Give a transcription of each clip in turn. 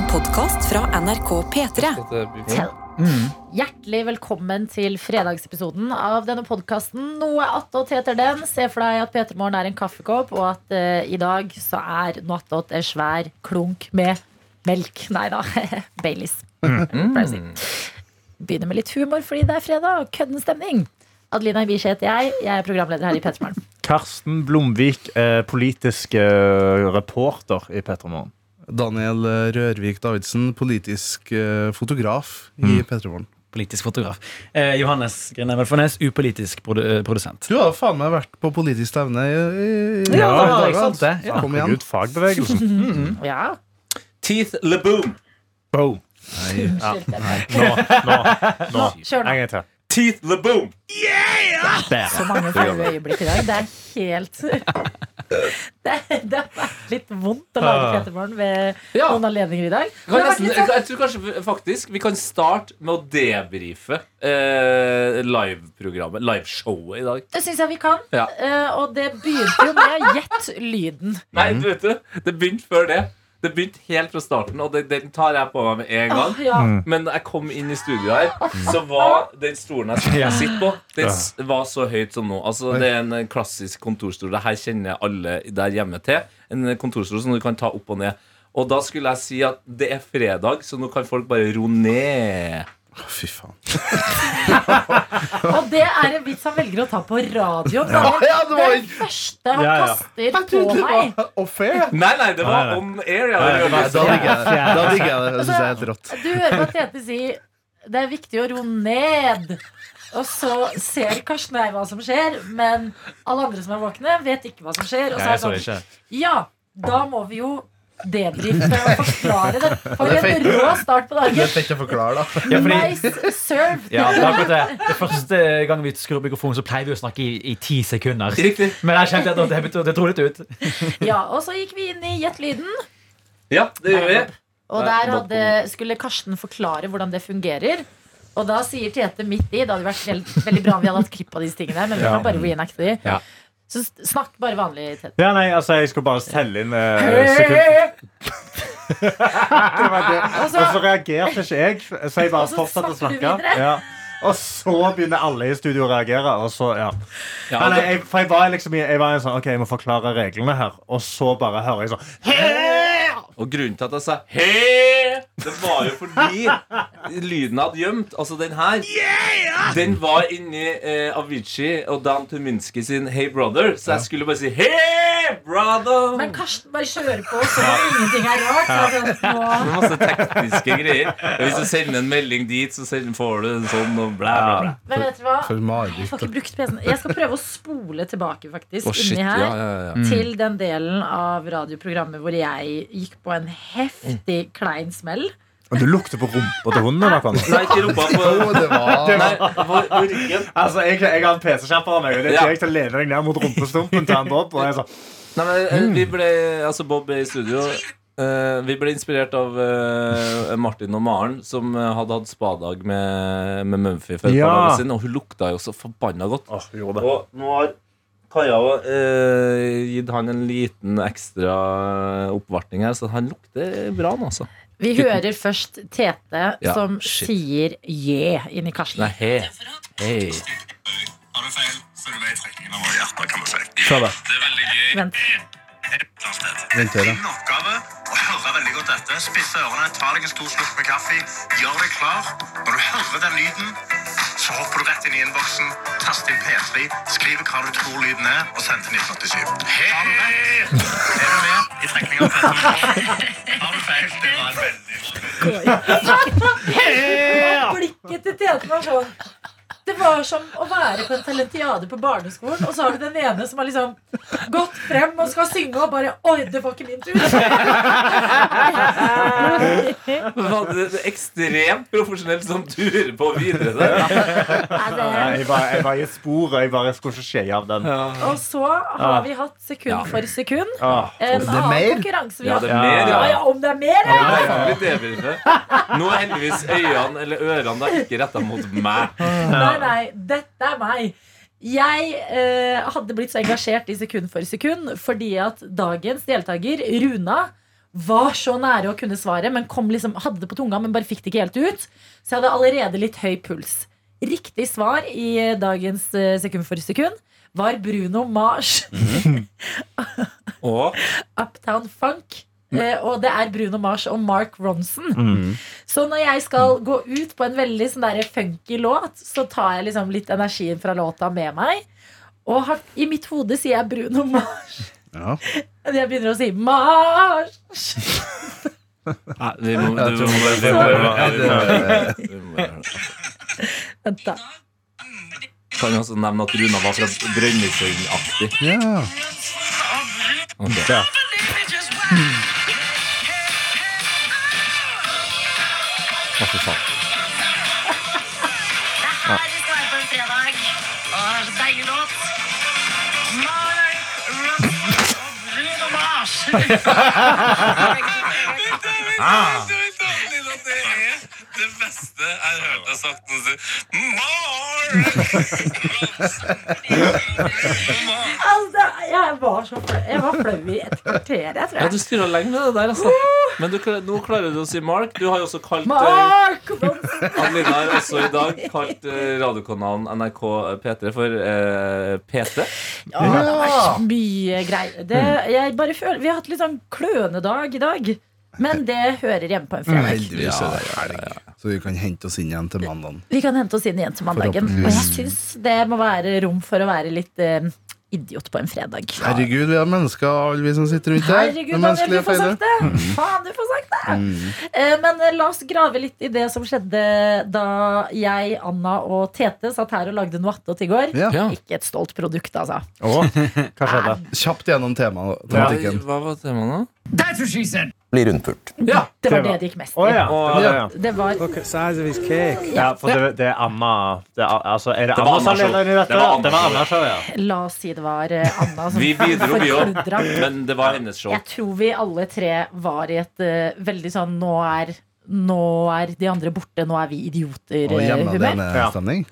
En podkast fra NRK P3. Mm. Hjertelig velkommen til fredagsepisoden av denne podkasten. Noe attåt heter den. Se for deg at P3 Morgen er en kaffekopp, og at uh, i dag så er noe attåt en svær klunk med melk. Nei da, Baileys. Mm. Begynner med litt humor fordi det er fredag og kødden stemning. Adelina Ibishi heter jeg. Jeg er programleder her i P3 Morgen. Karsten Blomvik, eh, politisk eh, reporter i P3 Morgen. Daniel eh, Rørvik Davidsen, politisk eh, fotograf i P3 Politisk fotograf. Eh, Johannes Grinevel Fornes, upolitisk produ eh, produsent. Du har faen meg vært på politisk stevne i, i, i Ja, i dag, ikke sant altså. det? Ja. Kom igjen. Herregud, fagbevegelsen. Ja, Teeth LeBoom. Boom. unnskyld. Nå, nå, nå. Kjør nå. En gang til. Teeth LeBoom. Så mange flaue øyeblikk i dag. Det er helt Det, det har vært litt vondt å lage P3 ved Ja. noen anledninger i dag. Nesten, sånn- jeg tror kanskje faktisk vi kan starte med å debrife eh, liveprogrammet, liveshowet i dag. Det syns jeg vi kan. Ja. Eh, og det begynte jo med Gjett lyden. Nei, du vet du, det begynte før det. Det begynte helt fra starten, og det, den tar jeg på meg med en gang. Ah, ja. Men da jeg kom inn i studio her, så var den stolen jeg sitter på, den var så høyt som nå. Altså, det er en klassisk kontorstol. Det her kjenner alle der hjemme til. En kontorstol som du kan ta opp og ned. Og da skulle jeg si at det er fredag, så nå kan folk bare ro ned. Å, Fy faen. Og det er en vits han velger å ta på radio. Det Ja, ja, det var den første han Ja, ja. kaster på meg. Og fair. Nei, nei, det var on air. Det det Da digger jeg det. Det. Det syns jeg er helt rått. Du hører på Tete si det er viktig å ro ned. Og så ser Karsten og jeg hva som skjer, men alle andre som er våkne, vet ikke hva som skjer. Og så er det sånn, ja, da må vi jo debrife og forklare det. For en rå start på dagen. Det er fett å forklare, da. Ja, fordi, Nice served. ja, det, er det. det første gang vi skrur opp mikrofonen, så pleier vi å snakke i, i ti sekunder. Riktig. Men jeg kjente at det, det, litt ut. Ja, og så gikk vi inn i Gjett lyden. Ja, det gjør vi. Og der hadde, skulle Karsten forklare hvordan det fungerer. Og da sier Tete midt i Det hadde vært veldig, veldig bra om vi hadde hatt klipp av disse tingene. Men vi Ja. kan bare reenacte de. Ja. Så snakk bare vanlig, tett. Ja, nei, altså, jeg skulle bare telle inn eh, sekunder. Det var det. Og så reagerte ikke jeg, så jeg bare fortsatte å snakke. Ja. Og så begynner alle i studio å reagere. Og så, ja. Ja, nei, jeg, for jeg var liksom i- jeg var en sånn, ok, jeg må forklare reglene her. Og så bare hører jeg sånn Og grunnen til at jeg sa He Det var jo fordi lyden jeg hadde gjemt, altså den her, den var inni eh, Avicii og Dan Tuminski sin Hey Brother. Så jeg skulle bare si Hey Brother! men Karsten bare kjører på så ingenting er rart. Så er sånn, nå, Med masse tekniske greier. Og hvis du sender en melding dit, så sender, får du en sånn og bla, bla, bla. men vet du hva? For Jeg får ikke brukt PC-en. Jeg skal prøve å spole tilbake faktisk oh, shit. inni her. ja, ja. Til den delen av radioprogrammet hvor jeg gikk på en heftig klein smell. Du lukter på rumpa til hunden. Da, Nei, ikke rumpa på ryggen. altså, jeg, jeg har en PC-skjerper av meg, og det er jeg til å lene deg ned mot rumpestumpen til han Bob. Og jeg sånn, Nei, men eh, vi ble, altså Bob er i studio Eh, Vi ble inspirert av uh, Martin og Maren Som uh, hadde hatt spadag med, med Mumphy Ja. par Og hun lukta jo så forbanna godt Oh, jo gjorde. Og nå har Kaja eh, gitt han en liten ekstra oppvartning her Så han lukter bra nå altså Vi hører først Tete Ja, som shit. sier yeah inni Karsten. Nei, he. Hei Har du feil, så er du med i trekningen av våre hjerter, kan du si. Det er veldig gøy. Vent. Din oppgave å høre veldig godt etter. Spisse ørene, ta deg en stor slurk med kaffe. Gjør deg klar. Når du hører den lyden, så hopper du rett inn i innboksen, taster inn P3, skriver hva du tror lyden er, og sender til 1987. Hei! Er du med i trekningen av P3? Har du feil? Det var veldig blikket til Tete var sånn Det var som å være på en talentiade på barneskolen, og så har du den ene som har liksom gått frem og skal synge, og bare Oi, det var ikke min tur. Du det det ekstremt profesjonelt som turer på videre der? Jeg var, jeg var i sporet. jeg bare skulle ikke skje av den. Og så har vi hatt sekund for sekund. En annen mer? konkurranse vi Ja, har det er mer, Ja, ja. om det er mer, ja. Nå er heldigvis øynene eller ørene da ikke retta mot meg. Nei, nei, dette er meg. Jeg eh, hadde blitt så engasjert i sekund for sekund fordi at dagens deltaker, Runa, var så nære å kunne svaret, men kom liksom, hadde det på tunga, men bare fikk det ikke helt ut. Så jeg hadde allerede litt høy puls. Riktig svar i dagens eh, sekund for sekund var Bruno Mars. Og Uptown Funk. Eh, og det er Bruno Mars og Mark Ronson. Så når jeg skal gå ut på en veldig sånn der funky låt, så tar jeg liksom litt energien fra låta med meg. Og har, i mitt hode sier jeg Bruno Mars. Ja. Jeg begynner å si Mars. Nei, må, vi må, Vent, da. Kan jeg også nevne at Runa var fra Brønnøysundaktig. ja. Okay. Å, fy faen. Her skal være på en fredag. Åh, så deilig låt. Mark Ronson og Bruno Mars. Det beste jeg har hørt deg sagt Mark Altså, jeg var så flau. Jeg var flau i et kvarter, jeg tror Ja, du styrer lenge med det der, altså. Men du, nå klarer du å si Mark. Du har jo også kalt eh, Mark Ronson. Adelina har også i dag kalt eh, radiokanalen NRK P3 for eh, PT. Ja, det har vært mye greier. Det, jeg bare føler, vi har hatt litt sånn klønedag i dag. Men det hører hjemme på en fredag. Heldigvis er det helg. Så vi kan hente oss inn igjen til mandagen. Vi kan hente oss inn igjen til mandagen. Og jeg syns det må være rom for å være litt eh, idiot på en fredag. Herregud, vi er mennesker, alle vi som sitter rundt her. Herregud, Daniel, du får sagt det! Faen, du får sagt det! Eh, Men eh, la oss grave litt i det som skjedde da jeg, Anna og Tete satt her og lagde noe attåt i går. Ja. Ja. Ikke et stolt produkt, altså. Å, hva skjedde? Kjapt gjennom tema, tematikken. Hva var temaet nå? Blir rundpult. Ja. Det var Det det gikk mest i. Oh, ja. Det var det, ja. Det var Look at size of his cake. ja for det, det er Anna det er, altså, Er det, Det Anna som leder i dette? Det var Anna-show. Anna-show, ja. La oss si det var eh, Anna som Vi bidro, vi òg. forkludra. Men det var hennes show. Jeg tror vi alle tre var i et uh, veldig sånn nå er, nå er de andre borte, nå er vi idioter-humør. Ja.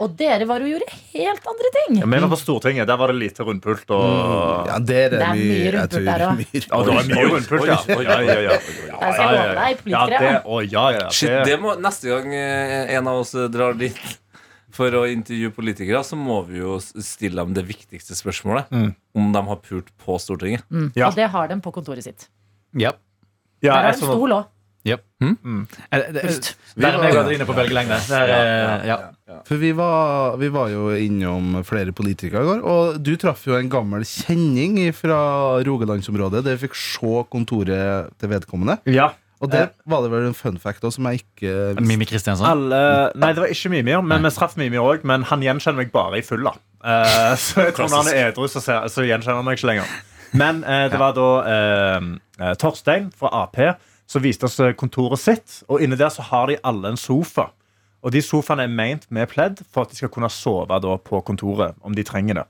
Og dere var og gjorde helt andre ting. Ja, Vi var på Stortinget. Der var det lite rundpult. Og... Ja, der Det er er mye, mye rundpult der òg. Ja, det er mye rundpult, ja. Ja, ja, ja. Jeg skal love deg, Ja, det, å, ja, ja, Shit, det, det må, neste gang eh, en av oss eh, drar dit for å intervjue politikere, så må vi jo stille dem det viktigste spørsmålet. Om de har pult på Stortinget. Mm. Ja. Og det har de på kontoret sitt. Ja. Der har er en stol òg. Eh, det- Der er meg og Adrine på bølgelengde. Eh, ja. For vi var, vi var jo innom flere politikere i går, og du traff jo en gammel kjenning fra Rogalandsområdet, der vi fikk se kontoret til vedkommende. Ja. Og der var det vel en fun fact også, som jeg ikke visste. Mimi Kristiansson. Alle, nei, det var ikke Mimir, men vi traff Mimir òg. Men han gjenkjenner meg bare i full Eh, så jeg tror når han er edru, så, så gjenkjenner han meg ikke lenger. Men eh, det var da eh, eh, Torstein fra Ap som viste oss kontoret sitt. Og inne der så har de alle en sofa. Og de sofaene er ment med pledd for at de skal kunne sove da på kontoret. om de trenger det.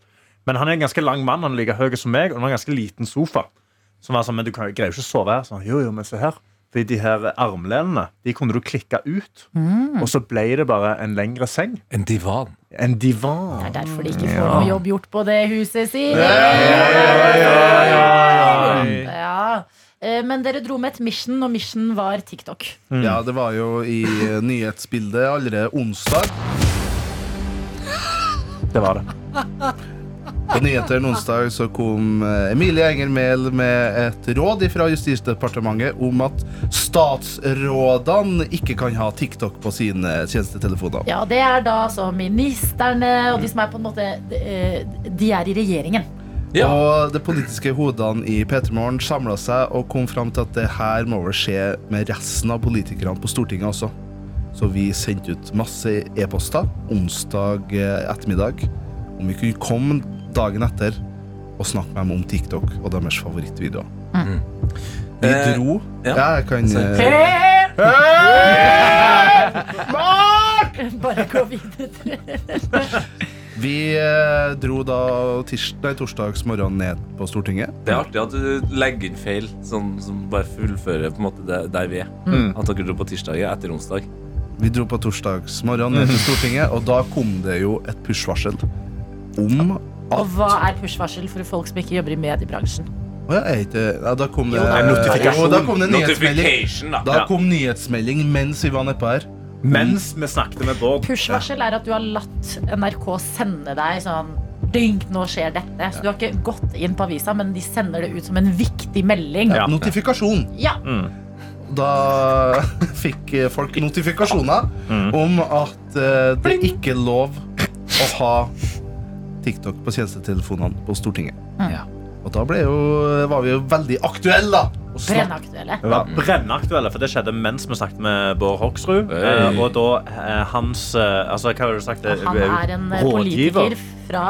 Men han er en ganske lang mann, han er like høy som meg, og han har en ganske liten sofa. Som var sånn, men du kan, greier jo ikke sove her. Sånn, jo, jo, men se her. Fordi de her armlenene de kunne du klikke ut. Og så ble det bare en lengre seng. En divan. En divan. Det er derfor de ikke får noe jobb gjort på det huset sitt. Ja. Eh, Men dere dro med et mission, og mission var TikTok. Ja, det var jo i eh, nyhetsbildet allerede onsdag. Det var det. På nyhetene onsdag så kom eh, Emilie Enger Mehl med et råd fra Justisdepartementet om at statsrådene ikke kan ha TikTok på sine tjenestetelefoner. Ja, det er da altså ministerne og de som er på en måte eh, De er i regjeringen. Ja. Og de politiske hodene i P3 Morgen samla seg og kom fram til at det her må vel skje med resten av politikerne på Stortinget også. Så vi sendte ut masse e-poster onsdag eh, ettermiddag om vi kunne komme dagen etter og snakke med dem om TikTok og deres favorittvideoer. Vi Eh, dro ja. Ja, jeg kan Sant. Mark! Bare gå videre. Vi eh, dro da tirsdag, torsdagsmorgen ned på Stortinget. Det er artig at du legger inn feil, sånn som bare fullfører på en måte det, der vi er. At dere dro på tirsdag etter onsdag. Vi dro på torsdagsmorgen ned til Stortinget, og da kom det jo et push-varsel om Og hva er push-varsel for folk som ikke jobber i mediebransjen? Ja, er ja, Da kom det, Jo, da. Notifikasjon. Da kom det nyhetsmelding. Da. Da kom nyhetsmelding mens vi var nedpå her. Mens vi snakket med Bård. Push-varsel er at du har latt NRK sende deg sånn Ding, nå skjer dette. Så du har ikke gått inn på avisa, men de sender det ut som en viktig melding. Ja. Notifikasjon. Ja. Da fikk folk notifikasjoner om at uh, det ikke er lov å ha TikTok på tjenestetelefonene på Stortinget. Ja. Og da ble jo, var vi jo veldig aktuelle, da. Brennaktuelle. Ja, var brennaktuelle, for det skjedde mens vi snakket med Bård Hoksrud. Hey. Eh, og da eh, hans eh, altså, Hva har du sagt? Han er en rådgiver. politiker fra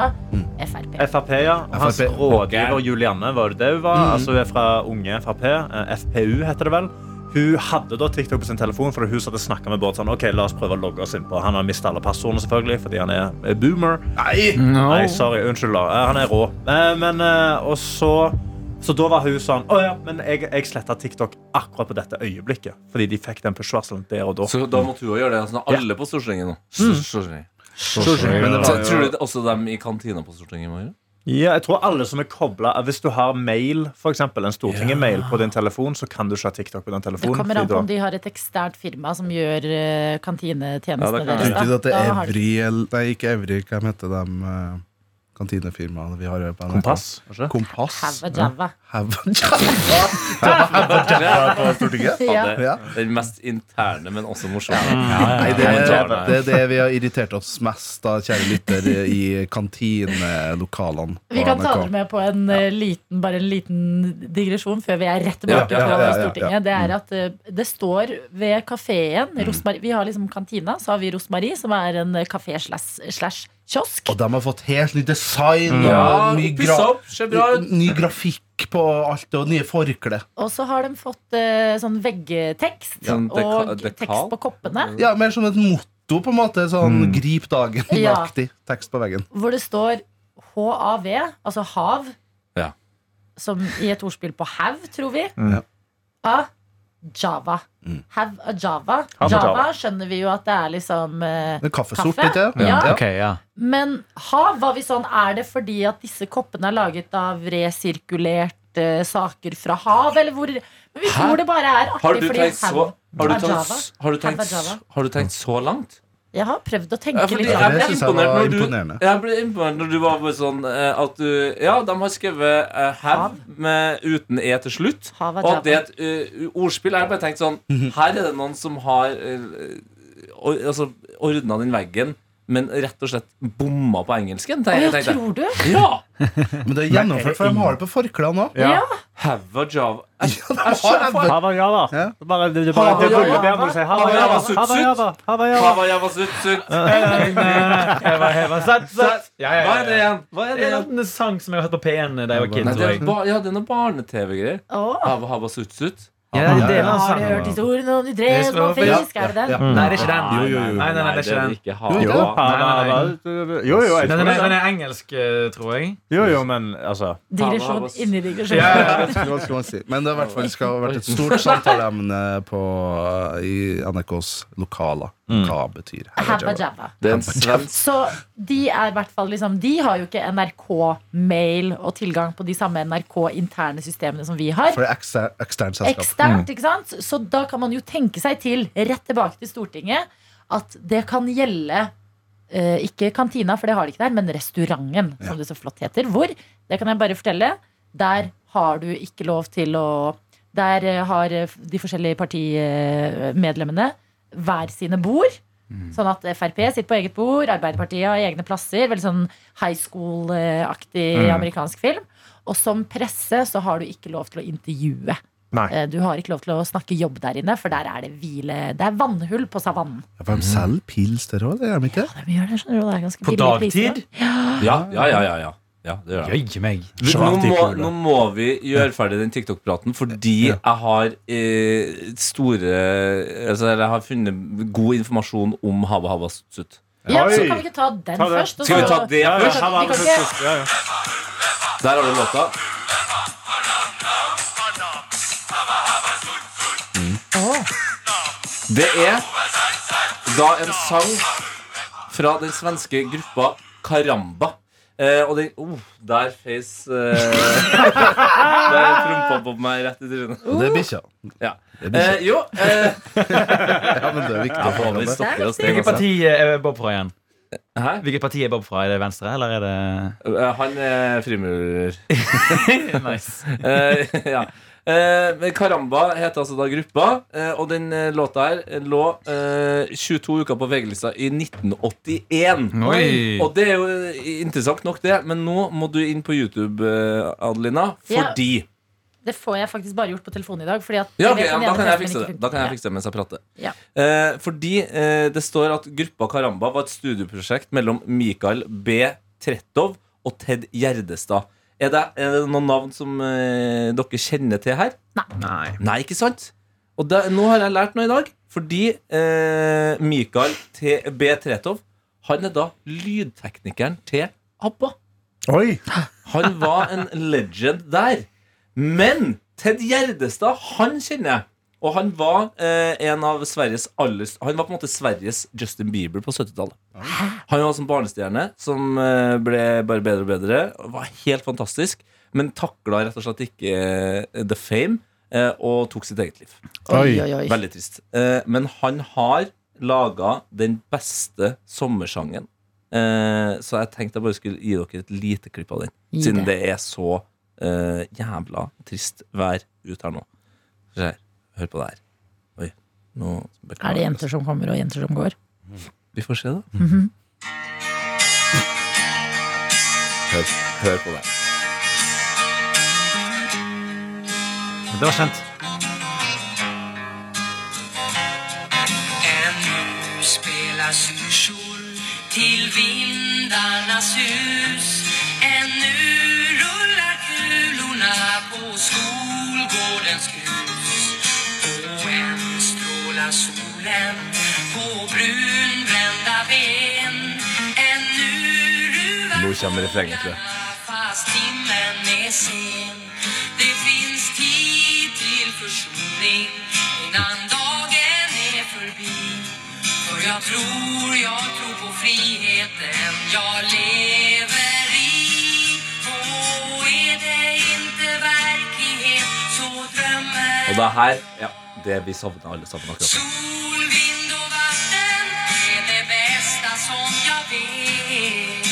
Frp. Frp, ja. Hans FrP. rådgiver Julianne, var det det hun var? Altså, hun er fra Unge Frp. FPU heter det vel. Hun hadde da TikTok på sin telefon for hun hadde snakket med Bård sånn, ok, la oss prøve å logge oss inn på. Han har mistet alle passordene selvfølgelig, fordi han er boomer. Nei! Nei, sorry, unnskyld. Han er rå. Men, og så så da var hun sånn Å ja, men jeg, jeg sletta TikTok akkurat på dette øyeblikket. Fordi de fikk den push-varselen der og da. Så da måtte hun òg gjøre det. Altså, alle på Stortinget nå. Stortinget. Men det var Så, Tror du også dem i kantina på Stortinget må gjøre? Ja, jeg tror alle som er koblet Hvis du har mail, for eksempel, en Stortinget-mail på din telefon, så kan du ikke ha TikTok på den telefonen. Det kommer an på om de har et eksternt firma som gjør kantinetjenestene Ja, det deres. Tror ikke da. at det er Evry eller Nei, ikke Evry. Hva heter de uh, kantinefirmaene vi har på NRK? Kompass? ikke? Kompass. Have a java. Have Java. Var Java på Stortinget? Ja. Ja. Den mest interne, men også morsomme. Nei, det, Ja, er, ja. det er det vi har irritert oss mest da, kjære lytter, i kantinelokalene. på Vi kan ta dere med på en eh, liten, bare en liten digresjon før vi er rett tilbake Ja, ja, på ja, ja, ja. Stortinget. Det er at eh, det står ved kafeen Rosmarie, Vi har liksom kantina, så har vi Rosmarie, som er en eh, kafé slash kiosk. Og de har fått helt ny design Ja, og ny, gra opp, bra ut. ny grafikk på alt, og nye forkle. Og så har de fått uh, sånn veggtekst ja, og tekst på koppene. Ja, Mer som et motto, på en måte. Sånn Mm. grip dagen-aktig tekst på veggen. Hvor det står HAV, altså hav, Ja. som i et ordspill på hav, tror vi. Ja. A Java. Have a Java. Java Java. skjønner vi jo at det er liksom eh, En kaffesort, Kaffe? litt, sant? Ja. Okay, ja. Men hav var vi sånn Er det fordi at disse koppene er laget av resirkulerte saker fra hav, eller hvor Men vi Hæ? tror det bare er Har artig du fordi tenkt så, har du tenkt, du har du tenkt så langt? Jeg har prøvd å tenke Ja, fordi litt. Ja, jeg det ble jeg var når du imponerende. Jeg ble imponert når du var sånn eh, at du Ja, de har skrevet uh, have Hav. med, uten e til slutt. Hav Og at det er et uh, ordspill. Jeg har bare tenkt sånn Her er det noen som har uh, or, altså, ordna den veggen, men rett og slett bomma på engelsken. Å, tenkte ja, jeg. tror du? Ja! Men det er gjennomført, for de har det på forklærne òg. Ja. Have. Jeg, jeg. Ja. Det bare, det, det, bare, det Hava ruller Java. når du sier Hava Hava Java. Java, sutt, Hava sutt. Java. Hava Java. Hava Java sutt, sutt. Heva, heva, satt, satt. Ja, ja, ja, Hva er det igjen? Hva er Det igjen? en sang som jeg har hørt på P1 da jeg var kid. Er, ja, det noe barne-TV-greier. Hava Hava sutt, sutt. Ja, det er deler av Har du hørt historien om de små skal fisk? Er det den? Nei, det er ikke den. Jo, jo, jo. Nei, nei, nei, det er ikke den. ikke Jo, jo. Jeg Den tror er, den det. er engelsk, eh, tror jeg. Jo, jo, men altså Digresjon inni digresjon. Ja, ja, ja. Hva skal man si? Men det har i hvert fall skal ha vært et stort samtaleemne på, i NRKs lokaler. Hva betyr Have a Java? Java. Det er en svensk Så de er i hvert fall liksom De har jo ikke NRK-mail og tilgang på de samme NRK-interne systemene som vi har. For det er ekster, eksternt selskap. Eksternt, ikke sant? Så da kan man jo tenke seg til, rett tilbake til Stortinget, at det kan gjelde eh, ikke kantina, for det har de ikke der, men restauranten, som det så flott heter. Hvor, det kan jeg bare fortelle, der har du ikke lov til å Der eh, har eh, de forskjellige partimedlemmene hver sine bord. Sånn at Frp sitter på eget bord, Arbeiderpartiet har egne plasser. Veldig sånn high school-aktig amerikansk film. Og som presse så har du ikke lov til å intervjue. Nei. Eh, Du har ikke lov til å snakke jobb der inne, for der er det hvile Det er vannhull på savannen. Ja, for de selger pils der òg, det gjør de ikke? De gjør det, skjønner du, det er ganske På dagtid? Ja, ja, ja. ja, ja. ja det gjør det. Meg. Nå må, nå må vi gjøre ferdig den TikTok-praten, fordi jeg har eh, store altså, Jeg har funnet god informasjon om Hava Hava Sutt. Ja, så kan vi ikke ta den Ta først? og Skal vi ta det Ja, ja, først? Ja, ja. Der har du låta. Det er da en sang fra den svenske gruppa Karamba. Eh, og den oh, Der feis eh, Der prompa på meg rett i trynet. Og det er bikkja. Ja. Det er bikkja. Eh, jo eh, Ja, men det er viktig. ja, vi stopper oss Hvilket altså. parti er Bob fra igjen? Hæ? Hvilket parti er Bob fra? Er det Venstre, eller er det Eh, Han er frimurer. Nice. Eh, ja. Eh, Karamba heter altså da gruppa, eh, og den eh, låta her eh, lå eh, 22 uker på VG-lista i 1981. Oi. Og det er jo eh, interessant nok, det, men nå må du inn på YouTube, eh, Adelina, Ja. fordi Det får jeg faktisk bare gjort på telefonen i dag. Fordi at Ja, okay, ja, da kan jeg fikse det. Da kan jeg fikse det mens jeg prater. Ja. Eh, fordi eh, det står at gruppa Karamba var et studieprosjekt mellom Mikael B. Trettov og Ted Gjerdestad. Er det, er det noen navn som eh, dere kjenner til her? Nei. Nei, ikke sant? Og det, nå har jeg lært noe i dag. Fordi eh, Mikael T. B. Tretov Han er da lydteknikeren til ABBA. Oi! Han var en legend der. Men Ted Gjerdestad, han kjenner jeg. Og han var eh, en av Sveriges aller Han var på en måte Sveriges Justin Bieber på 70-tallet. Han var som barnestjerne som eh, ble bare bedre og bedre. Og Var helt fantastisk. Men takla rett og slett ikke eh, the fame eh, og tok sitt eget liv. Oi, oi, oi. Veldig trist. Eh, men han har laga den beste sommersangen. Eh, så jeg tenkte jeg bare skulle gi dere et lite klipp av den. Gi Siden det. det er så eh, jævla trist vær ut her nå. Se her. Hør på det her. Oi. Nå beklager Er det jenter som kommer og jenter som går? Vi får se, da. Mhm. hør, hør på det. Det var kjent. Ännu spelar syrsor till vindarnas hus solen på brunbrända ben Ännu ruvar kommer tror jeg. fast timmen är sen Det finns tid till försoning innan dagen är förbi För jag tror, jag tror på friheten jag lever Og det er her Ja, det vi savner alle sammen akkurat. nå. Sol, vind och vatten är det bästa som jag vet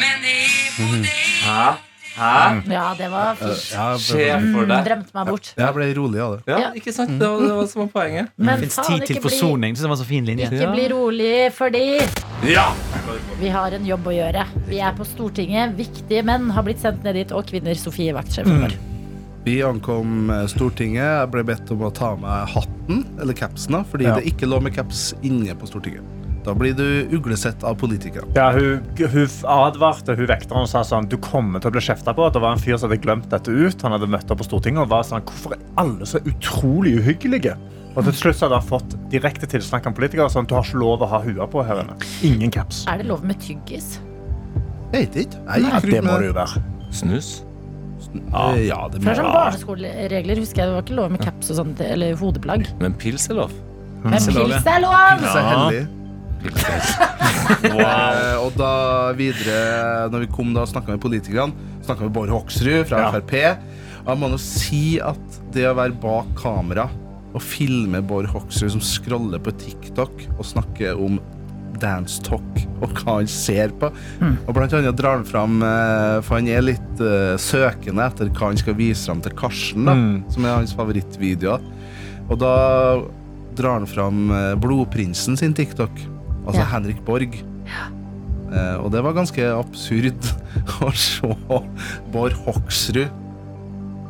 Men det är på dig Hæ? Hæ? Ja, det var fint. Ja, jeg. Drømte meg bort. jeg ble rolig av det. Ja, ikke sant? Det var det var som var poenget. Men Fins tid til forsoning. Det var så fin linje. ikke bli rolig, fordi Ja! vi har en jobb å gjøre. Vi er på Stortinget. Viktige menn har blitt sendt ned dit, og kvinner. Sofie, Vaktsjef. vår. Vi ankom eh, Stortinget. Jeg ble bedt om å ta av meg hatten, eller capsen, da, fordi Ja. det ikke lå med caps inne på Stortinget. Da blir du uglesett av politikere. Ja, hun, hun advarte hun vekteren og sa sånn Du kommer til å bli kjefta på. Det var en fyr som hadde glemt dette ut. Han hadde møtt opp på Stortinget og var sånn Hvorfor er alle så utrolig uhyggelige? Og til slutt så hadde han fått direkte tilsnakk av politikere. Sånn, du har ikke lov å ha hua på her inne. Ingen caps. Er det lov med tyggis? Jeg vet ikke. Jeg gikk det rundt må med det jo være. Snus. Eh, Ja, det For det er sånn barneskoleregler, husker jeg. Det var ikke lov med caps og sånt, eller hodeplagg. Men pils er lov. Men er lov, pils er lov! Så heldig. Eh, og da videre, når vi kom da snakka med politikerne, snakka med Bård Hoksrud fra Ja. Frp. Jeg må nå si at det å være bak kamera og filme Bård Hoksrud som scroller på TikTok og snakker om dance talk og hva han ser på. Og blant annet drar han fram eh, For han er litt uh, søkende etter hva han skal vise fram til Karsten, da, Mm. som er hans favorittvideoer. Og da drar han fram eh, Blodprinsen sin TikTok. Altså Ja. Henrik Borg. Eh, og det var ganske absurd å se Bård Hoksrud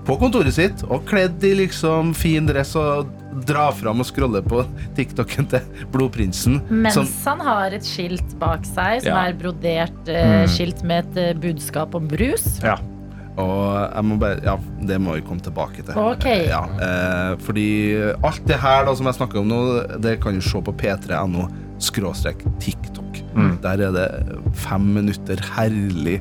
på kontoret sitt og kledd i liksom fin dress og dra fram og scrolle på TikToken til Blodprinsen. Mens som- han har et skilt bak seg som Ja. er brodert eh, skilt med et eh, budskap om brus. Ja. Og jeg må bare Ja, det må vi komme tilbake til. Okay. Ja, eh, fordi alt det her da som jeg snakker om nå, det kan du se på p3.no skråstrek TikTok. Der er det fem minutter herlig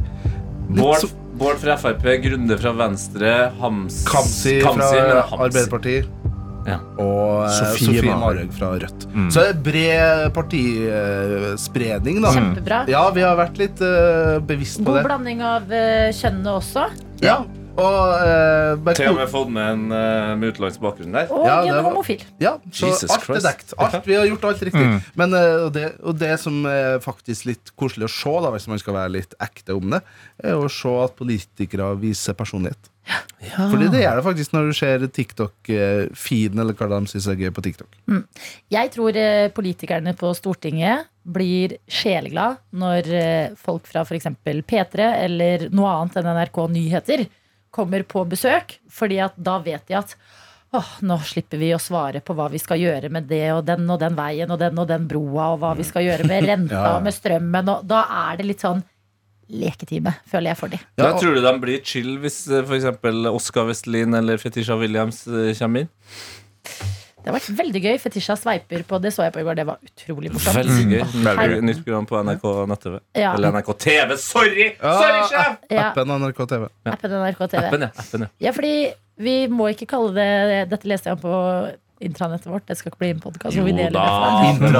Bård, Bård fra Frp, Grunde fra Venstre, Hams, Kamzy fra Arbeiderpartiet. Ja. og eh, Sofie Sofie Marhaug. Fra Rødt. Så det er bred partispredning, da. Kjempebra. Ja, vi har vært litt uh, bevisst på God det. blanding av uh, kjønnene også. Ja, og uh, Til og med fått med en uh, med utenlandsk bakgrunn der. Og Ja, en var- homofil. Ja, så Jesus alt er dekt. Alt, vi har gjort alt riktig. Men uh, og det, og det som er faktisk litt koselig å se, da, hvis man skal være litt ekte om det, er å se at politikere viser personlighet. Fordi det gjør det faktisk når du ser TikTok-feeden, eller hva de syns er gøy på TikTok. Jeg tror eh, politikerne på Stortinget blir sjeleglad når eh, folk fra f.eks. P3 eller noe annet enn NRK Nyheter kommer på besøk. Fordi at da vet de at åh, nå slipper vi å svare på hva vi skal gjøre med det og den og den veien og den og den broa, og hva vi skal gjøre med renta Ja. og med strømmen. Og da er det litt sånn leketime, føler jeg for dem. Ja, tror du de blir chill hvis f.eks. for eksempel Oskar Vestelin eller Fetisha Williams eh, kommer inn? Det har vært veldig gøy. Fetisha sveiper på det så jeg på i går. Det var utrolig morsomt. Veldig gøy. Hei. Nytt program på NRK nett-TV. Ja. Eller NRK TV. Sorry! Sorry, sjef! Ja, Appen NRK TV. appen NRK TV. Appen, ja. Appen, ja. Ja, fordi vi må ikke kalle det Dette leste jeg om på intranettet vårt. Det skal ikke bli en podkast hvor vi deler da, derfra. det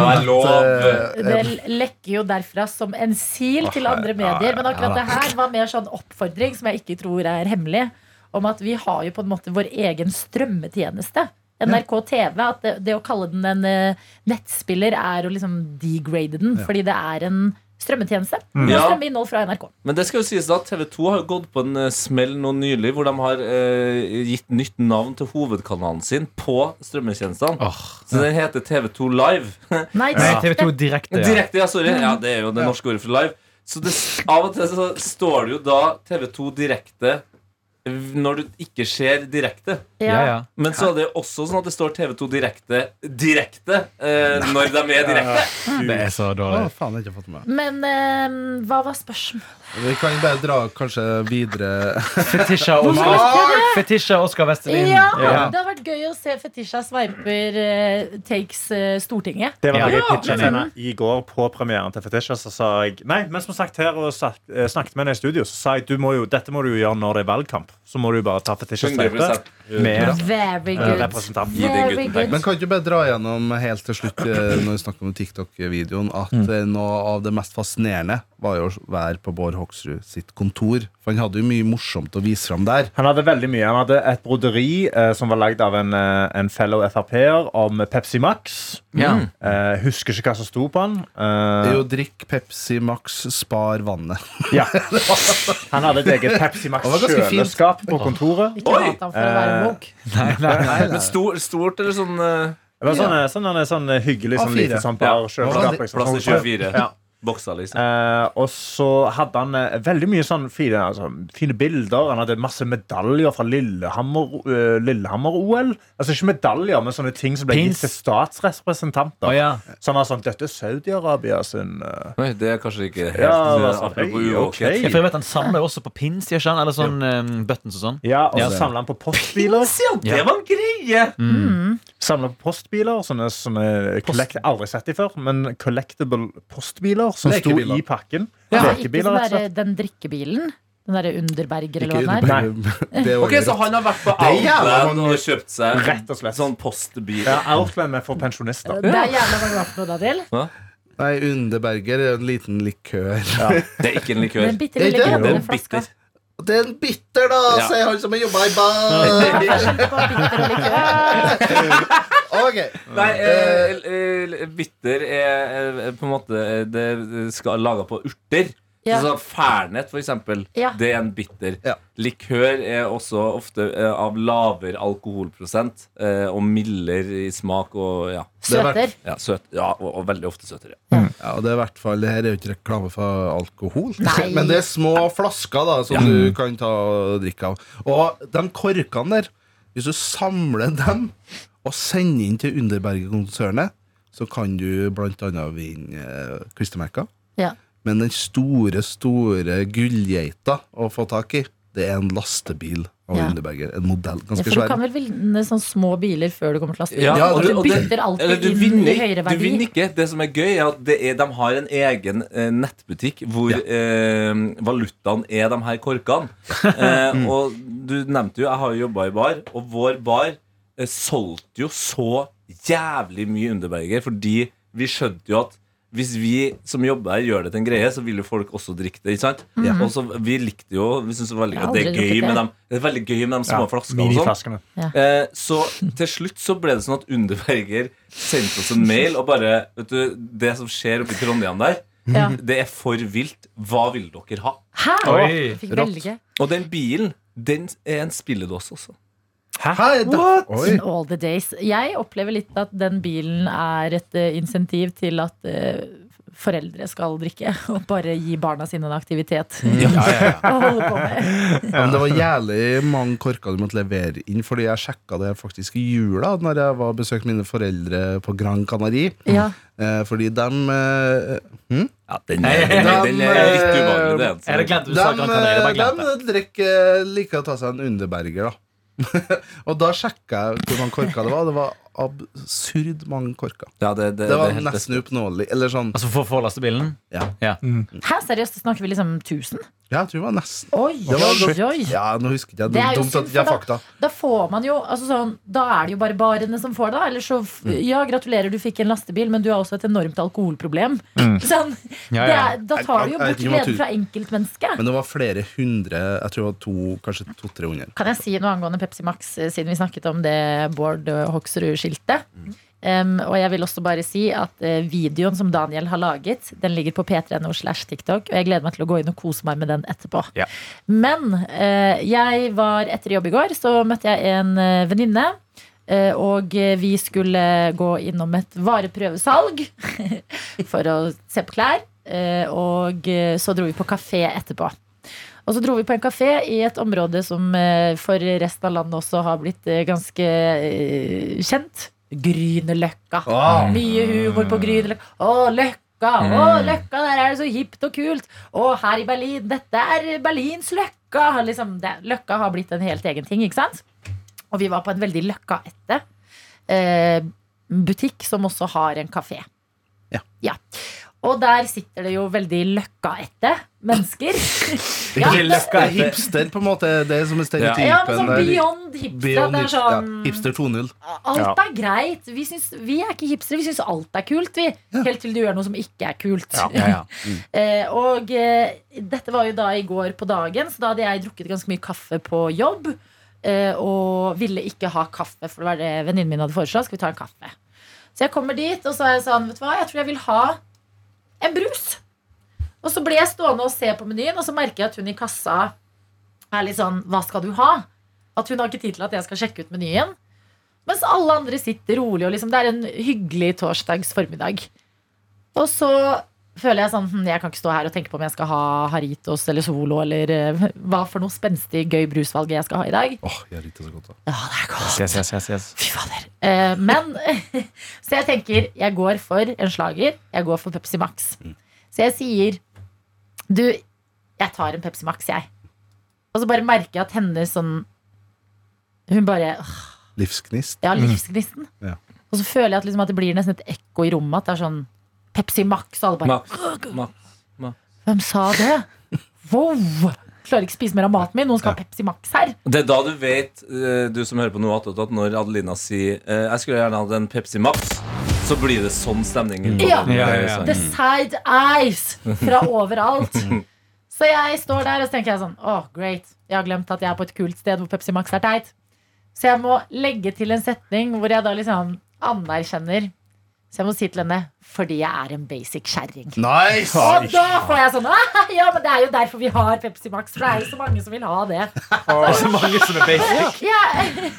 er. Eh, Det lekker jo derfra som en sil til andre medier. Men akkurat det her var mer sånn oppfordring, som jeg ikke tror er hemmelig, om at vi har jo på en måte vår egen strømmetjeneste. NRK TV. At det, det å kalle den en eh, nettspiller er å liksom degrade den, fordi det er en strømmetjeneste. Mm. Ja. strøminnhold fra NRK. Men det skal jo sies da TV 2 har gått på en eh, smell nå nylig, hvor de har eh, gitt nytt navn til hovedkanalen sin på strømmetjenestene. Så den heter TV2 Live. Nei, ja. TV2 direkte. Ja. Direkte, ja, sorry. Ja, det er jo det norske ordet for live. Så det, av og til så står det jo da TV2 direkte når du ikke ser direkte. Ja, ja. Men så er det også sånn at det står TV2 direkte direkte eh, når de er direkte. Det er så Å, dårlig. faen, jeg har ikke fått med. Men eh, hva var spørsmålet? Vi kan bare dra kanskje videre. Fetisha Oskar, Fetisha Oskar Vestelin. Ja, Ja. Det har vært gøy å se Fetisha Sveiper eh, takes eh, Stortinget. Det var Ja. det jeg pitchet Ja. henne i går på premieren til Fetisha. Så sa jeg Nei, men som sagt her og sagt, eh, snakket med henne i studio, så sa jeg du må jo, dette må du jo gjøre når det er valgkamp. Så må du jo bare ta Fetisha Sveipe 100%. Med Very eh, good. representant. Very good. Men kan ikke bare dra gjennom helt til slutt eh, når vi snakker om TikTok-videoen, at mm. noe av det mest fascinerende var jo å være på Bård Hoksrud sitt kontor. For han hadde jo mye morsomt å vise fram der. Han hadde veldig mye. Han hadde et broderi eh, som var lagd av en, eh, en fellow Frp-er om Pepsi Max. Ja. Eh, husker ikke hva som sto på den. Det er Eh, jo drikk Pepsi Max, spar vannet. ja. Han hadde et eget Pepsi. Max-kjøleskap på kontoret. Ikke Oi! hat ham for å være Woke. Nei, nei, nei. Men stort, stort eller sånn uh... Det var sånn, sånn, sånn, sånn hyggelig sånn lite sånn Ja. bar-kjøleskap. liksom. Plass til 24 Ja. Bokser, liksom. Eh, og så hadde han eh, veldig mye sånn fine, altså, fine bilder. Han hadde masse medaljer fra Lillehammer, eh, Lillehammer-OL. Altså ikke medaljer, men sånne ting som ble Pins. gitt til statsrepresentanter. Oh, ja. Som var sånn Dette er Saudi-Arabia sin eh, Oi, det er kanskje ikke helt Ja, sånn, hey, okay. jeg? vet Han samler også på pins, gjør han? Eller sånn um, buttons og sånn. Ja, og så Ja. samler han på postbiler. Ja, det var en greie! Samla på postbiler Sånne, sånne collect, Aldri sett de før, men collectable postbiler som sto i pakken. Ja, ikke Lekebiler, sånn der, den drikkebilen. Den derre Underberger, eller hva den er. det er Ok, Så han har vært på Outland og kjøpt seg Rett og slett. sånn postbil? Ja, Outland er for pensjonister. Det er jævla mange noe da til. Nei, Underberger er en liten likør. Ja. Det er ikke en likør. Den Er lille det? Er grønne en bitter. Det er en bitter, da, Ja. Se, han som har jobba i bar. Ok. Nei, eh, eh, bitter er eh, på en måte eh, Det skal laga på urter. Ja. Så Fernet, for eksempel, Ja. det er en bitter. Ja. Likør er også ofte eh, av lavere alkoholprosent eh, og mildere i smak og ja, er Søter. ja, søt, ja og, og veldig ofte søtere. Ja. Ja, og det er i hvert fall, det her er jo ikke reklame for alkohol. Nei. Men det er små flasker da som du kan ta og drikke av. Og de korkene der, hvis du samler dem og sender inn til Underberget-konsernet, så kan du annet vinne eh, klistremerker. Ja. Men den store, store gullgeita å få tak i, det er en lastebil av Ja. Underberger. En modell. Ja, Ganske for du kan vel vinne sånne små biler før du kommer til lastebilen? Ja, og og du bytter alltid Eller du inn vinner, i høyere du vinner ikke. Det som er gøy, er at det er, de har en egen eh, nettbutikk hvor eh, valutaen er de her korkene. Eh, og du nevnte jo, jeg har jo jobba i bar, og vår bar solgte jo så jævlig mye Underberger, fordi vi skjønte jo at hvis vi som jobber her gjør det til en greie, så vil jo folk også drikke det. ikke sant? Og så Vi likte jo Vi syntes det var veldig at det er gøy drukket med det. dem Det er veldig gøy med de små Ja, flaskene. og sånn. Ja. Eh, så til slutt så ble det sånn at Underberger sendte oss en mail og bare Vet du, Det som skjer oppe i Trondheim der, Ja. det er for vilt. Hva vil dere ha? Hæ? Oi, Oi. fikk velge. Og den bilen, den er en spilledåse også. Da. In all the days. Jeg opplever litt at den bilen er et uh, insentiv til at uh, foreldre skal drikke. Og bare gi barna sine en aktivitet å holde på med. Ja, men det var jævlig mange korker du måtte levere inn, fordi jeg sjekka det faktisk i jula Når jeg var besøkte mine foreldre på Gran Canaria. Ja. Eh, fordi dem hm? Ja, den er, den er, den er litt uvanlig, Det er en Jeg hadde glemt du sa Gran Canaria. De drikker liker å ta seg en Underberger, da. og da sjekka jeg hvor mange korker det var. Det var absurd mange korker. Ja, det, det, Det var det nesten uoppnåelig. Sånn Altså for å få lastebilen? Ja. Hæ, seriøst, snakker vi liksom 1000? Ja, jeg tror det var nesten. Oi, Det var oi, oi. Ja, nå husker jeg. Det er jo Dumt synd, at jeg for fakta. Da får man jo altså sånn, Da er det jo bare barene som får det. Eller så Mm. Ja, gratulerer, du fikk en lastebil, men du har også et enormt alkoholproblem. Sånn, Ja, ja. er, da tar du jo bort gleden fra enkeltmennesket. Men det var flere hundre, jeg tror det var to, kanskje to-tre hundre. Kan jeg si noe angående Pepsi Max, eh, siden vi snakket om det Bård eh, Hoksrud-skiltet? Um, og jeg vil også bare si at uh, videoen som Daniel har laget, den ligger på p3.no slash TikTok. Og jeg gleder meg til å gå inn og kose meg med den etterpå. Ja. Men uh, jeg var etter jobb i går, så møtte jeg en uh, venninne. og vi skulle gå innom et vareprøvesalg for å se på klær. og så dro vi på kafé etterpå. Og så dro vi på en kafé i et område som eh, for resten av landet også har blitt eh, ganske eh, kjent. Grünerløkka. Oh. Mye humor på Grünerløkka. Å, Løkka! Å, Løkka, der er det så hipt og kult! Og her i Berlin, dette er Berlins Løkka! Liksom, det, løkka har blitt en helt egen ting, ikke sant? Og vi var på en veldig løkkaete eh, butikk som også har en kafé. Ja. Ja. Og der sitter det jo veldig løkkaete mennesker. ja, det- løkka er hipster, på en måte. Det er som en stereotypen. Ja, men sånn beyond hipster. Beyond det er hipster, sånn ja. Hipster 2.0. Alt er greit. Vi, syns, vi er ikke hipstere, vi syns alt er kult. Vi. Helt til du gjør noe som ikke er kult. Ja, ja. Eh, og eh, dette var jo da i går på dagen, så da hadde jeg drukket ganske mye kaffe på jobb. eh, og ville ikke ha kaffe, for det var det venninnen min hadde foreslått. Skal vi ta en kaffe? Så jeg kommer dit, og så er jeg sånn, vet du hva, jeg tror jeg vil ha en brus. Og så ble jeg stående og se på menyen, og så merker jeg at hun i kassa er litt sånn Hva skal du ha? At hun har ikke tid til at jeg skal sjekke ut menyen. Mens alle andre sitter rolig, og liksom, det er en hyggelig torsdags formiddag. Og så føler jeg sånn hm, Jeg kan ikke stå her og tenke på om jeg skal ha Haritos eller Solo eller eh, hva for noe spenstig, gøy brusvalg jeg skal ha i dag. Åh, jeg liker så godt. da. Ja, det er godt. Yes, yes, yes, yes. Fy fader. Eh, men Så jeg tenker, jeg går for en slager. Jeg går for Pepsi Max. Så jeg sier Du, jeg tar en Pepsi Max, jeg. Og så bare merker jeg at hennes sånn Hun bare åh, Livsgnist. Ja, livsgnisten. Ja. Og så føler jeg at, liksom, at det blir nesten et ekko i rommet. At det er sånn Pepsi Max, og alle bare Max, Max. Hvem sa det? Wow! Klarer ikke spise mer av maten min. Noen skal ha Pepsi Max her. Det er da du vet, eh, du som hører på noe at når Adelina sier eh, Jeg skulle gjerne hatt en Pepsi Max, så blir det sånn stemning. Mm. Ja. Ja, ja, ja. The side eyes fra overalt. Så jeg står der og så tenker jeg sånn Åh, great. Jeg har glemt at jeg er på et kult sted hvor Pepsi Max er teit. Så jeg må legge til en setning hvor jeg da liksom anerkjenner. Så jeg må si til henne fordi jeg er en basic kjerring. Nice! Og da får jeg sånn «Ah, Ja, men det er jo derfor vi har Pepsi Max. For det er jo så mange som vil ha det. Det er så mange som er basic. Ja,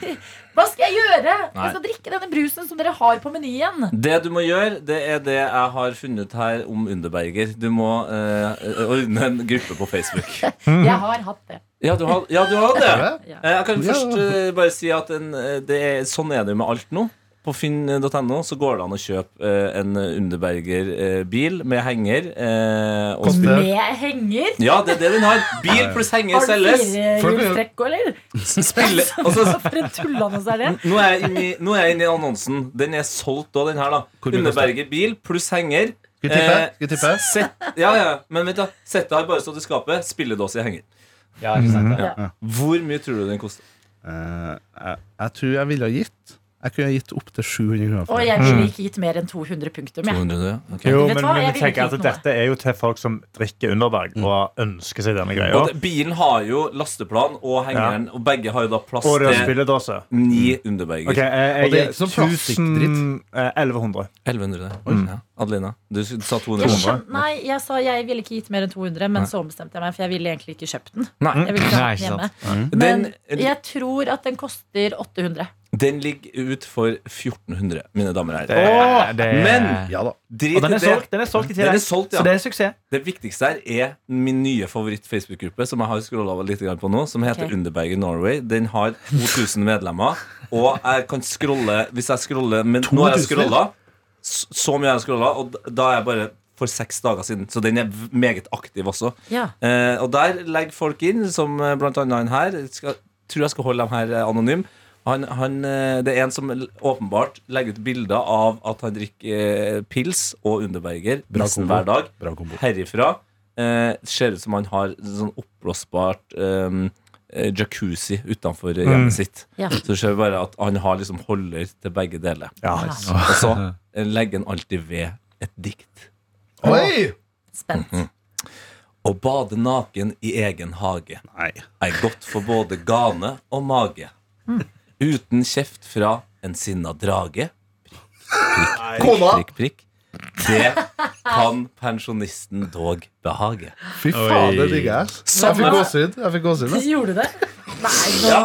hva skal jeg gjøre? Jeg skal drikke denne brusen som dere har på menyen. Det du må gjøre, det er det jeg har funnet her om Underberger. Du må eh, ordne en gruppe på Facebook. Jeg har hatt det. Ja, du har, ja, du har det. Ja. Eh, Jeg kan først eh, bare si at en, eh, det er, sånn er det jo med alt nå. På finn.no så går det an å kjøpe eh, en Underberger-bil med henger. eh, og Med henger. Ja, det er det den har. Bil pluss henger Har du selges. firehjulstrekk òg, eller? Spille, altså, For en tullannonse er det? nå, er jeg inne i, er annonsen. Den er solgt òg, den her. da Underberger bil pluss henger. Skal vi tippe? Eh? Sett, ja, ja, men vent da Settet har bare stått i skapet. Spilledåse i henger. Ja, ikke sant, ja. Ja. Hvor mye tror du den koster? Uh, jeg, jeg tror jeg ville ha gitt Jeg kunne gitt opp til 700 kroner. Og jeg ville ikke gitt mer enn 200 punktum. Jeg. 200, ja. Jo, men, men Jeg jeg tenker at dette er jo til folk som drikker Underberg og ønsker seg denne greia. Og det, bilen har jo lasteplan og hengeren, og begge har jo da plass til ni Underberger. Okay, jeg, jeg, Og det er ikke sånn plastikkdritt. 1000, eh, 1100. 1100. Ja. Adelina, du sa Jeg 200. skjøn- nei, jeg sa jeg ville ikke gitt mer enn 200, men så ombestemte jeg meg, for jeg ville egentlig ikke kjøpt den. Nei. Jeg ville ikke ha Nei, den ikke hjemme. Men Den, jeg tror at den koster 800. den ligger ut for 1400, mine damer og Det, herrer. det, Men- Ja da. Drit og den i er det. solgt, den er solgt i Den er tillegg. solgt, ja. Så det er suksess. Det viktigste her er min nye favoritt-Facebook-gruppe, som jeg har scrolla litt på nå, som heter okay. Underberger Norway. Den har 2000 medlemmer. Og jeg kan scrolle Hvis jeg scroller Men nå har jeg 2000? scrolla så mye mye har jeg scrolla, og da er jeg bare for seks dager siden. Så den er meget aktiv også. Ja. Eh, og der legger folk inn, som eh, blant annet han her. Jeg Skal, tror jeg skal holde dem her anonyme. anonym. Han, han, eh, det er en som åpenbart legger ut bilder av at han drikker eh, pils og Underberger Bra nesten kombo. hver dag. Bra kombo. Herifra eh, ser ut som han har sånn oppblåsbart eh, eh, jacuzzi utenfor hjemmet sitt. Ja. Så ser vi bare at han har liksom holder til begge deler. Ja. Og så legger han alltid ved et dikt. Oi! Spent. Å bade naken i egen hage Nei. er godt for både gane og mage. Uten kjeft fra en sinna drage. Prikk, prikk, prikk, prikk. Det kan pensjonisten dog behage. Fy faen, det digger jeg. Jeg fikk gåsehud. Jeg fikk gåsehud. Gjorde du det? Nei, nå Ja,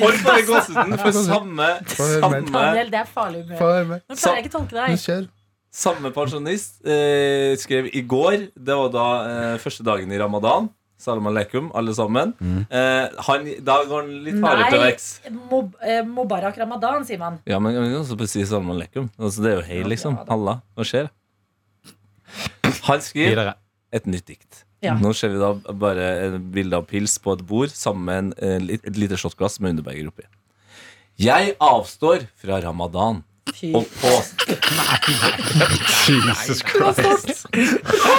Hold bare gåsehuden, for samme, samme, Daniel, det er farlig humør. høre. Nå klarer jeg ikke å tolke deg. Kjør. samme pensjonist eh, skrev i går Det var da eh, første dagen i ramadan. Salam aleikum, alle sammen. Eh, han, da går han litt hardere til Nei, verks. Mob eh, Mubarak ramadan, sier man. Ja, men vi kan også si salam aleikum. Altså, det er jo hei, liksom. Ja. Halla. Hva skjer? Han skriver et nytt dikt. Ja. Nå ser vi da bare et bilde av pils på et bord sammen med en, eh, et lite shotglass med Underberger oppi. Jeg avstår fra ramadan Fy. og nei, Jesus Christ.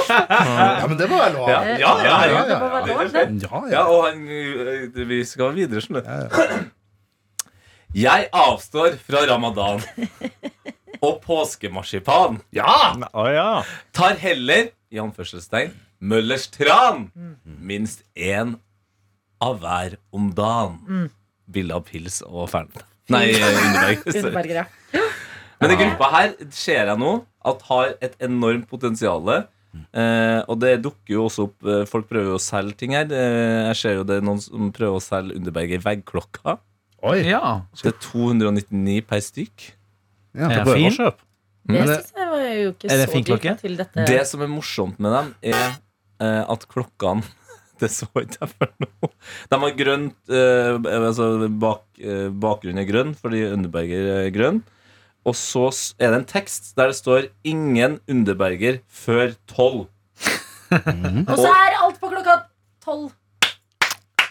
Ja, men det må være lov. Ja, ja, ja, ja, ja. Ja, Ja, ja. og han, eh, vi skal videre, skjønner du. Jeg avstår fra ramadan og påskemarsipan. Ja. Tar heller, i anførselstegn, Møllers tran. Minst én av hver om dagen. Bilde av pils og fern. Nei, Underberg. Underberger, ja. Men den gruppa her ser jeg nå at har et enormt potensial. Eh, og det dukker jo også opp eh, Folk prøver jo å selge ting her. Eh, jeg ser jo det er noen som prøver å selge Underberger veggklokka. Oi. Ja. Det er 299 per stykk. Ja. Er Prøv å fin. kjøpe. Det synes jeg var jo ikke Er det så fin klokke? til dette. Det som er morsomt med dem, er eh, at klokkene Det så ikke jeg for nå. De har grønt eh, altså bak, eh, Bakgrunnen er grønn fordi Underberger er grønn. Og så er det en tekst der det står 'Ingen Underberger før 12'. Og så er alt på klokka tolv.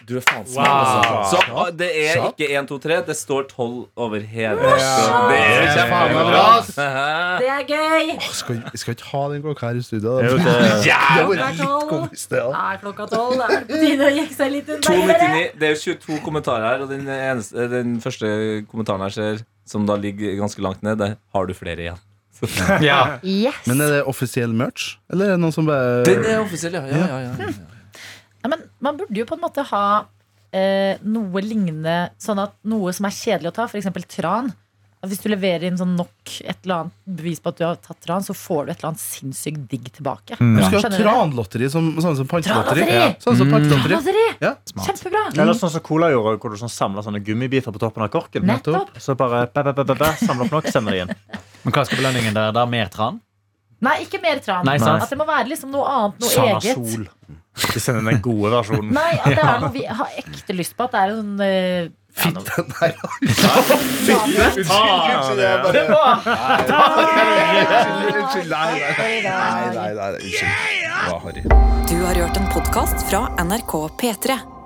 Du er faen smart, Wow. altså. Så det er ikke 1, 2, 3. Det står 12 over hele. Ja. Det er kjempebra. Det er gøy. Åh, Skal, vi skal ikke ha den klokka her i studio. Det er jo det. Det Klokka vært litt tolv. komisk, det. da. Da er tolv. Da er på tide å jekke seg litt unna. det er jo 22 kommentarer her, og den, eneste, den første kommentaren her ser, som da ligger ganske langt ned, der har du flere igjen. Ja. Yes. Men er det offisiell merch? Eller er det noen som bare Den er offisiell, ja. ja, ja, ja. Ja, men man burde jo på en måte ha eh, noe lignende, sånn at noe som er kjedelig å ta, f.eks. tran. Hvis du leverer inn sånn nok et eller annet bevis på at du har tatt tran, så får du et eller annet sinnssykt digg tilbake. Du skal ha tranlotteri som, sånn som pantelotteri. Tranlotteri! Ja, Sånn som pantelotteri. Lotteri! Ja. Kjempebra! Eller sånn som Cola gjorde, hvor du sånn samla sånne gummibiter på toppen av korken. Nettopp. Så bare bæ, samle opp nok, sender de inn. Men hva skal belønningen der? Da mer tran? Nei, ikke mer tran. Nei. At det må være liksom noe annet, noe Sana eget. Sol. De sender den gode versjonen. Nei, at det er noe vi har ekte lyst på. At det er en sånn der, Unnskyld, er nei, nei, nei, unnskyld. Du har hørt en podkast fra NRK P3.